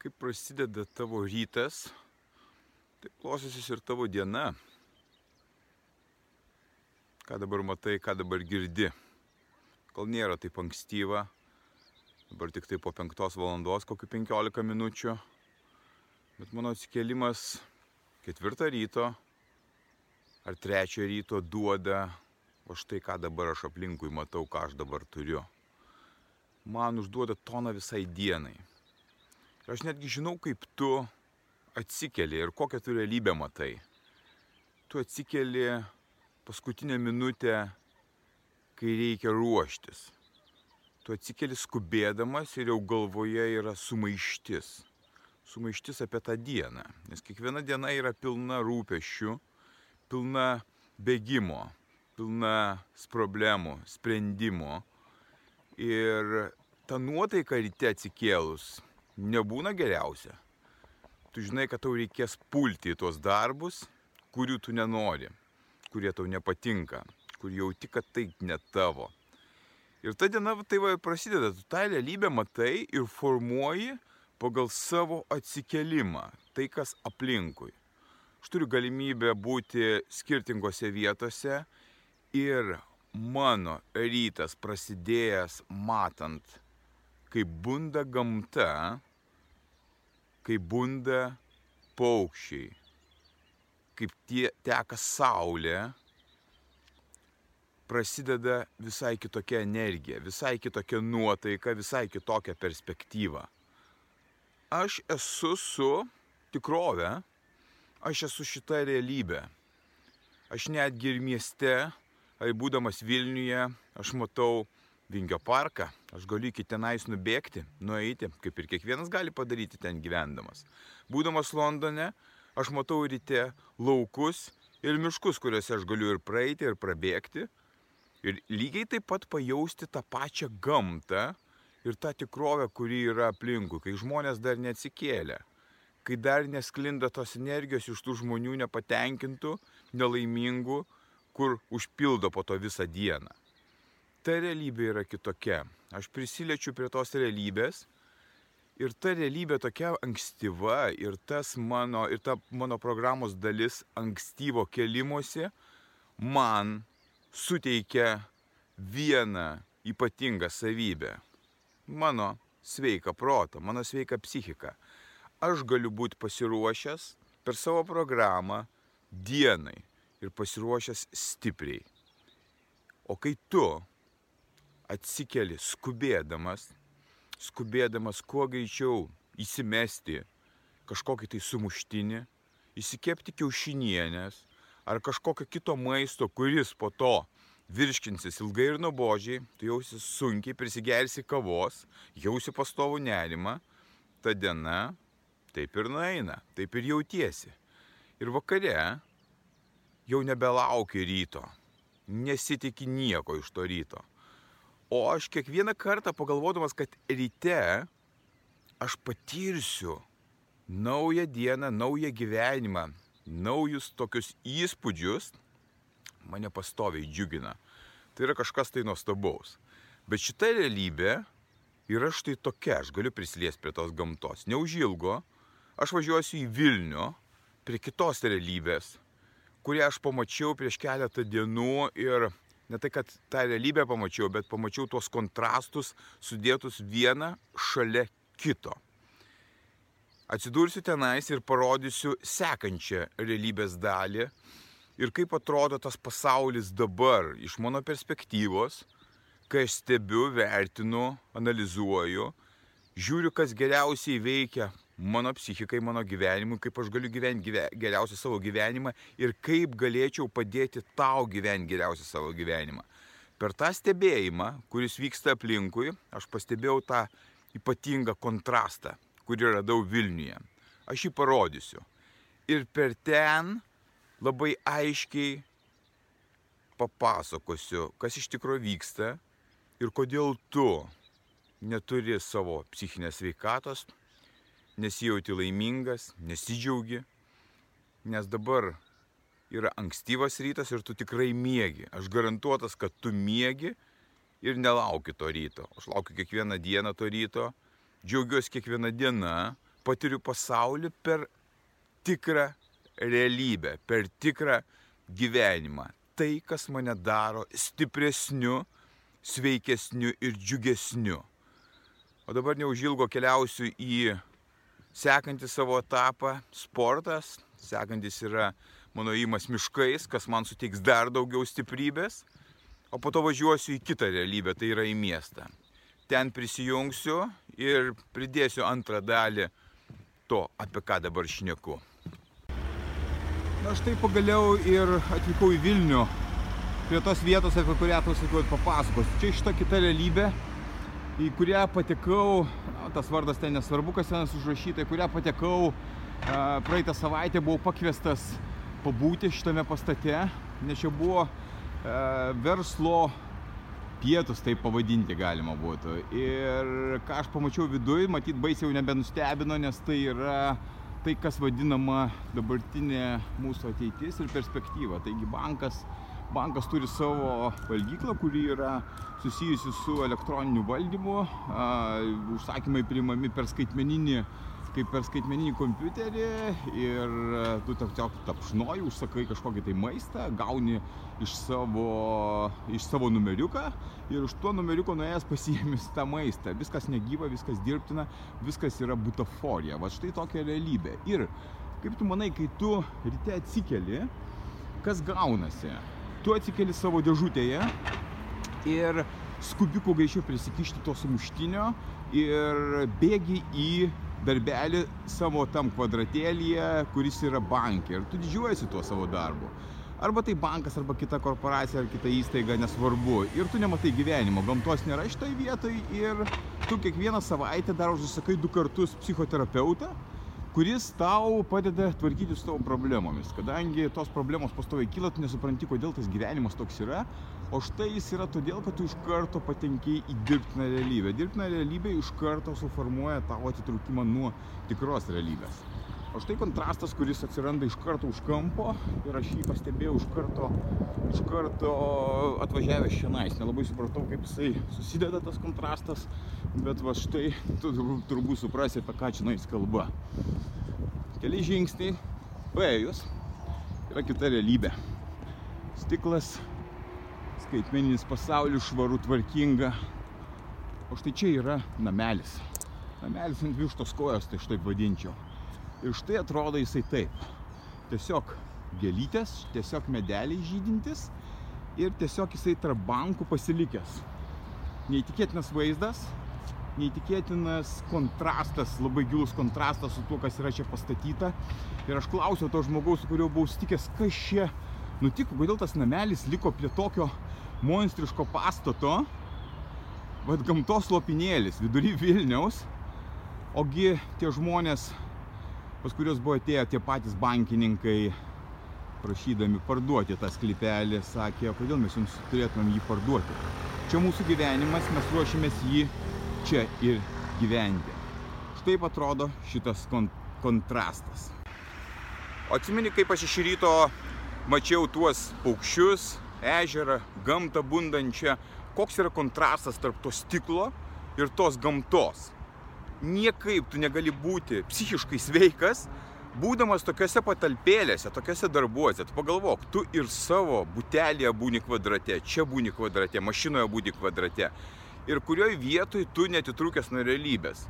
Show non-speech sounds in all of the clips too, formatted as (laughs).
Kaip prasideda tavo rytas, taip klostysis ir tavo diena. Ką dabar matai, ką dabar girdi. Gal nėra taip ankstyva, dabar tik tai po 5 valandos, kokiu 15 minučių. Bet mano atsikėlimas ketvirtą ryto ar trečią ryto duoda, o štai ką dabar aš aplinkui matau, ką aš dabar turiu. Man užduoda toną visai dienai. Aš netgi žinau, kaip tu atsikeli ir kokią tu realybę matai. Tu atsikeli paskutinę minutę, kai reikia ruoštis. Tu atsikeli skubėdamas ir jau galvoje yra sumaištis. Sumaištis apie tą dieną. Nes kiekviena diena yra pilna rūpešių, pilna bėgimo, pilna problemų, sprendimo. Ir ta nuotaika ryte atsikėlus nebūna geriausia. Tu žinai, kad tau reikės pulti į tuos darbus, kurių tu nenori, kurie tau nepatinka, kur jauti, kad tai ne tavo. Ir ta diena tai va prasideda, tu tą realybę matai ir formuoji pagal savo atsikelimą, tai kas aplinkui. Aš turiu galimybę būti skirtingose vietose ir mano rytas prasidėjęs matant, kaip bunda gamta, kaip bunda paukščiai, kaip tie teka saulė, prasideda visai kitokia energija, visai kitokia nuotaika, visai kitokia perspektyva. Aš esu su tikrove, aš esu šita realybė. Aš netgi ir mieste, ar būdamas Vilniuje, aš matau Vingio parką, aš galiu iki tenais nubėgti, nueiti, kaip ir kiekvienas gali padaryti ten gyvendamas. Būdamas Londone, aš matau ryte laukus ir miškus, kuriuose aš galiu ir praeiti, ir prabėgti. Ir lygiai taip pat pajausti tą pačią gamtą ir tą tikrovę, kuri yra aplinkui, kai žmonės dar neatsikėlė, kai dar nesklinda tos energijos iš tų žmonių nepatenkintų, nelaimingų, kur užpildo po to visą dieną ta realybė yra kitokia. Aš prisiliečiu prie tos realybės ir ta realybė tokia ankstyva ir mano, ir ta mano programos dalis ankstyvo kelimuose man suteikia vieną ypatingą savybę. Mano sveiką protą, mano sveiką psichiką. Aš galiu būti pasiruošęs per savo programą dienai ir pasiruošęs stipriai. O kai tu atsikeli skubėdamas, skubėdamas kuo greičiau įsimesti kažkokį tai sumuštinį, įsikepti kiaušinienės ar kažkokio kito maisto, kuris po to virškinsis ilgai ir nuobodžiai, tu jausi sunkiai, prisigersi kavos, jausi pastovų nerimą, ta diena taip ir nueina, taip ir jautiesi. Ir vakare jau nebelauki ryto, nesitikė nieko iš to ryto. O aš kiekvieną kartą pagalvodamas, kad ryte aš patirsiu naują dieną, naują gyvenimą, naujus tokius įspūdžius, mane pastoviai džiugina. Tai yra kažkas tai nuostabaus. Bet šita realybė yra štai tokia, aš galiu prisiliesti prie tos gamtos. Neužilgo aš važiuosiu į Vilnių prie kitos realybės, kurią aš pamačiau prieš keletą dienų ir ne tai, kad tą realybę pamačiau, bet pamačiau tuos kontrastus sudėtus vieną šalia kito. Atsidursiu tenais ir parodysiu sekančią realybės dalį ir kaip atrodo tas pasaulis dabar iš mano perspektyvos, kai aš stebiu, vertinu, analizuoju, žiūriu, kas geriausiai veikia mano psichikai, mano gyvenimui, kaip aš galiu gyventi gyve, geriausią savo gyvenimą ir kaip galėčiau padėti tau gyventi geriausią savo gyvenimą. Per tą stebėjimą, kuris vyksta aplinkui, aš pastebėjau tą ypatingą kontrastą, kurį radau Vilniuje. Aš jį parodysiu. Ir per ten labai aiškiai papasakosiu, kas iš tikrųjų vyksta ir kodėl tu neturi savo psichinės veikatos, nesijauti laimingas, nesidžiaugi, nes dabar yra ankstyvas rytas ir tu tikrai mėgi. Aš garantuotas, kad tu mėgi ir nelauki to ryto. Aš laukiu kiekvieną dieną to ryto, džiaugiuosi kiekvieną dieną, patiriu pasaulį per tikrą realybę, per tikrą gyvenimą. Tai, kas mane daro stipresniu, sveikesniu ir džiugesniu. O dabar neužilgo keliausiu į sekantį savo etapą - sportas. Sekantis yra mano įmas miškais, kas man suteiks dar daugiau stiprybės. O po to važiuosiu į kitą realybę, tai yra į miestą. Ten prisijungsiu ir pridėsiu antrą dalį to, apie ką dabar šneku. Na štai pagaliau ir atvykau į Vilnių, prie tos vietos, apie kurią tau sakiau papasakosiu. Čia šita kita realybė, į kurią patekau, na, tas vardas ten nesvarbu, kas ten užrašyta, į kurią patekau praeitą savaitę, buvau pakviestas pabūti šitame pastate, nes čia buvo verslo pietus, taip pavadinti galima būtų. Ir ką aš pamačiau viduje, matyt, baisiai jau nebenustebino, nes tai yra tai, kas vadinama dabartinė mūsų ateitis ir perspektyva. Taigi bankas, bankas turi savo valgyklą, kuri yra susijusi su elektroniniu valdymu, užsakymai priimami per skaitmeninį kaip per skaitmeninį kompiuterį ir e, tu tiesiog tapšnoji, užsakai kažkokį tai maistą, gauni iš savo, iš savo numeriuką ir už tuo numeriuko nuėjęs pasiėmis (laughs) tą maistą. Viskas negyva, viskas dirbtina, viskas yra butaforija. Va štai tokia realybė. Ir kaip tu manai, kai tu ryte atsikeli, kas gaunasi? Tu atsikeli savo dėžutėje ir skubiuku greičiau prisikišti to sumuštinio ir bėgi į darbelį savo tam kvadratėlyje, kuris yra bankė. Ir tu didžiuojasi tuo savo darbu. Arba tai bankas, arba kita korporacija, ar kita įstaiga, nesvarbu. Ir tu nematai gyvenimo, gamtos nėra šitoje vietoje ir tu kiekvieną savaitę dar užsakai du kartus psichoterapeutą, kuris tau padeda tvarkyti su tavo problemomis. Kadangi tos problemos pastoviai kyla, tu nesupranti, kodėl tas gyvenimas toks yra, o štai jis yra todėl, kad tu iš karto patenki į dirbtiną realybę. Dirbtina realybė iš karto suformuoja tavo atitrūkimą nuo tikros realybės. O štai kontrastas, kuris atsiranda iš karto už kampo ir aš jį pastebėjau iš karto, iš karto atvažiavęs šiandien. Nelabai supratau, kaip jisai susideda tas kontrastas, bet va štai tu turbūt suprasi, apie ką čia nais kalba. Keli žingsniai paėjus yra kita realybė. Stiklas, skaitmeninis pasaulis, švaru, tvarkinga. O štai čia yra namelis. Namelis ant vištos kojos, tai štai vadinčiau. Ir štai atrodo jisai taip. Tiesiog gėlytės, tiesiog medeliai žydintis ir tiesiog jisai tarp bankų pasilikęs. Neįtikėtinas vaizdas, neįtikėtinas kontrastas, labai gilus kontrastas su tuo, kas yra čia pastatyta. Ir aš klausiau to žmogaus, su kuriuo buvau stikęs, kas čia nutiko, kodėl tas namelis liko prie tokio monstriško pastato, vad gamtos lopinėlis vidury Vilniaus, ogi tie žmonės pas kuriuos buvo atėję tie patys bankininkai prašydami parduoti tą sklypelį, sakė, kodėl mes jums turėtumėm jį parduoti. Čia mūsų gyvenimas, mes ruošiamės jį čia ir gyventi. Štai atrodo šitas kon kontrastas. O atsimeni, kaip aš iš ryto mačiau tuos paukščius, ežerą, gamtą bundančią, koks yra kontrastas tarp to stiklo ir tos gamtos niekaip tu negali būti psichiškai sveikas, būdamas tokiuose patalpėlėse, tokiuose darbuose. Tu pagalvok, tu ir savo butelėje būni kvadrate, čia būni kvadrate, mašinoje būni kvadrate. Ir kurioje vietoje tu netitrūkęs nuo realybės.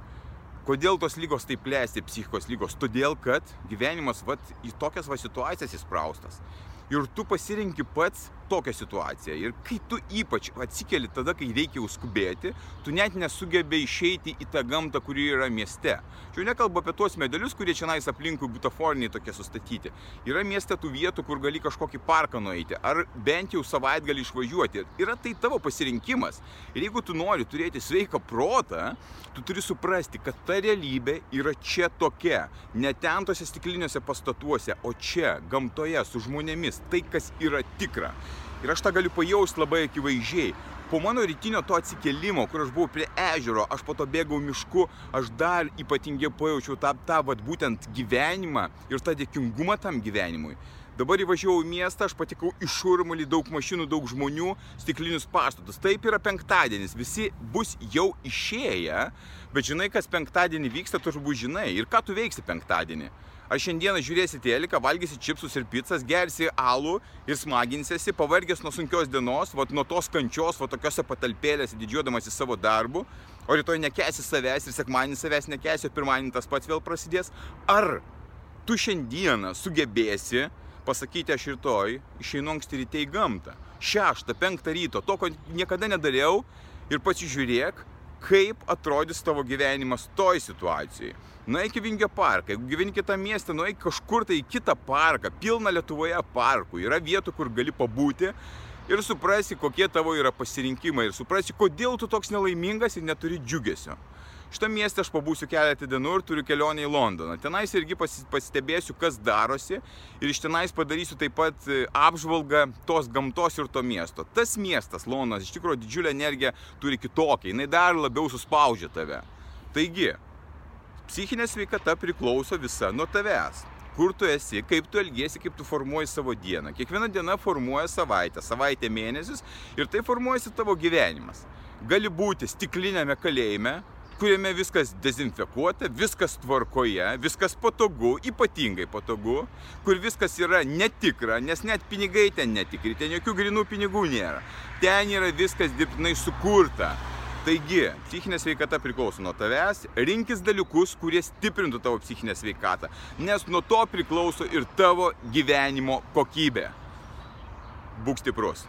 Kodėl tos lygos taip plėsti, psichikos lygos? Todėl, kad gyvenimas vat, į tokias va situacijas įspraustas. ir tu pasirinki pats tokią situaciją. Ir kai tu ypač atsikeli tada, kai reikia jau skubėti, tu net nesugebė išeiti į tą gamtą, kuri yra mieste. Čia jau nekalbu apie tuos medelius, kurie čia nais aplinkui butaforiniai tokie sustatyti. Yra mieste tų vietų, kur gali kažkokį parką nueiti, ar bent jau savaitgalį išvažiuoti. Yra tai tavo pasirinkimas. Ir jeigu tu nori turėti sveiką protą, tu turi suprasti, kad ta realybė yra čia tokia. Ne ten tose stikliniuose pastatuose, o čia, gamtoje, su žmonėmis. Tai, kas yra tikra. Ir aš tą galiu pajausti labai akivaizdžiai. Po mano rytinio to atsikelimo, kur aš buvau prie ežero, aš po to bėgau mišku, aš dar ypatingiau pajaučiau tą, tą vat, būtent gyvenimą ir tą dėkingumą tam gyvenimui. Dabar įvažiavau į miestą, aš patikau į šurmulį, daug mašinų, daug žmonių, stiklinius pastatus. Taip yra penktadienis, visi bus jau išėję, bet žinai, kas penktadienį vyksta, tu turbūt žinai. Ir ką tu veiksi penktadienį? Ar šiandieną žiūrėsi teliką, valgysi čipsus ir pizzas, gersi alų ir smaginsiesi, pavargęs nuo sunkios dienos, vat, nuo tos kančios, va tokiose patalpėlėse, didžiuodamas į savo darbų, o rytoj nekesi savęs ir sekmanį savęs nekesi, o pirmanį tas pats vėl prasidės. Ar tu šiandieną sugebėsi pasakyti aš rytoj išeinu anksti ryte į gamtą. Šeštą, penktą ryto, to, ko niekada nedariau ir pasižiūrėk, kaip atrodys tavo gyvenimas toj situacijai. Nueik į Vingio parką, jeigu gyveni kitą miestą, nueik kažkur tai į kitą parką, pilna Lietuvoje parkų, yra vietų, kur gali pabūti ir suprasi, kokie tavo yra pasirinkimai ir suprasi, kodėl tu toks nelaimingas ir neturi džiugesio. Šitą miestą aš pabūsiu keletą dienų ir turiu kelionę į Londoną. Tenais irgi pasistebėsiu, kas darosi ir iš tenais padarysiu taip pat e, apžvalgą tos gamtos ir to miesto. Tas miestas, Londonas, iš tikrųjų didžiulę energiją turi kitokią, jinai dar labiau suspaudžia tave. Taigi, psichinė sveikata priklauso visa nuo tavęs. Kur tu esi, kaip tu elgiesi, kaip tu formuoji savo dieną. Kiekviena diena formuoja savaitę, savaitę mėnesius ir tai formuojasi tavo gyvenimas. Gali būti stiklinėme kalėjime, kuriame viskas dezinfekuota, viskas tvarkoje, viskas patogu, ypatingai patogu, kur viskas yra netikra, nes net pinigai ten netikri, ten jokių grinų pinigų nėra. Ten yra viskas dirbtinai sukurta. Taigi, psichinė sveikata priklauso nuo tavęs, rinkis dalykus, kurie stiprintų tavo psichinę sveikatą, nes nuo to priklauso ir tavo gyvenimo kokybė. Būk stiprus.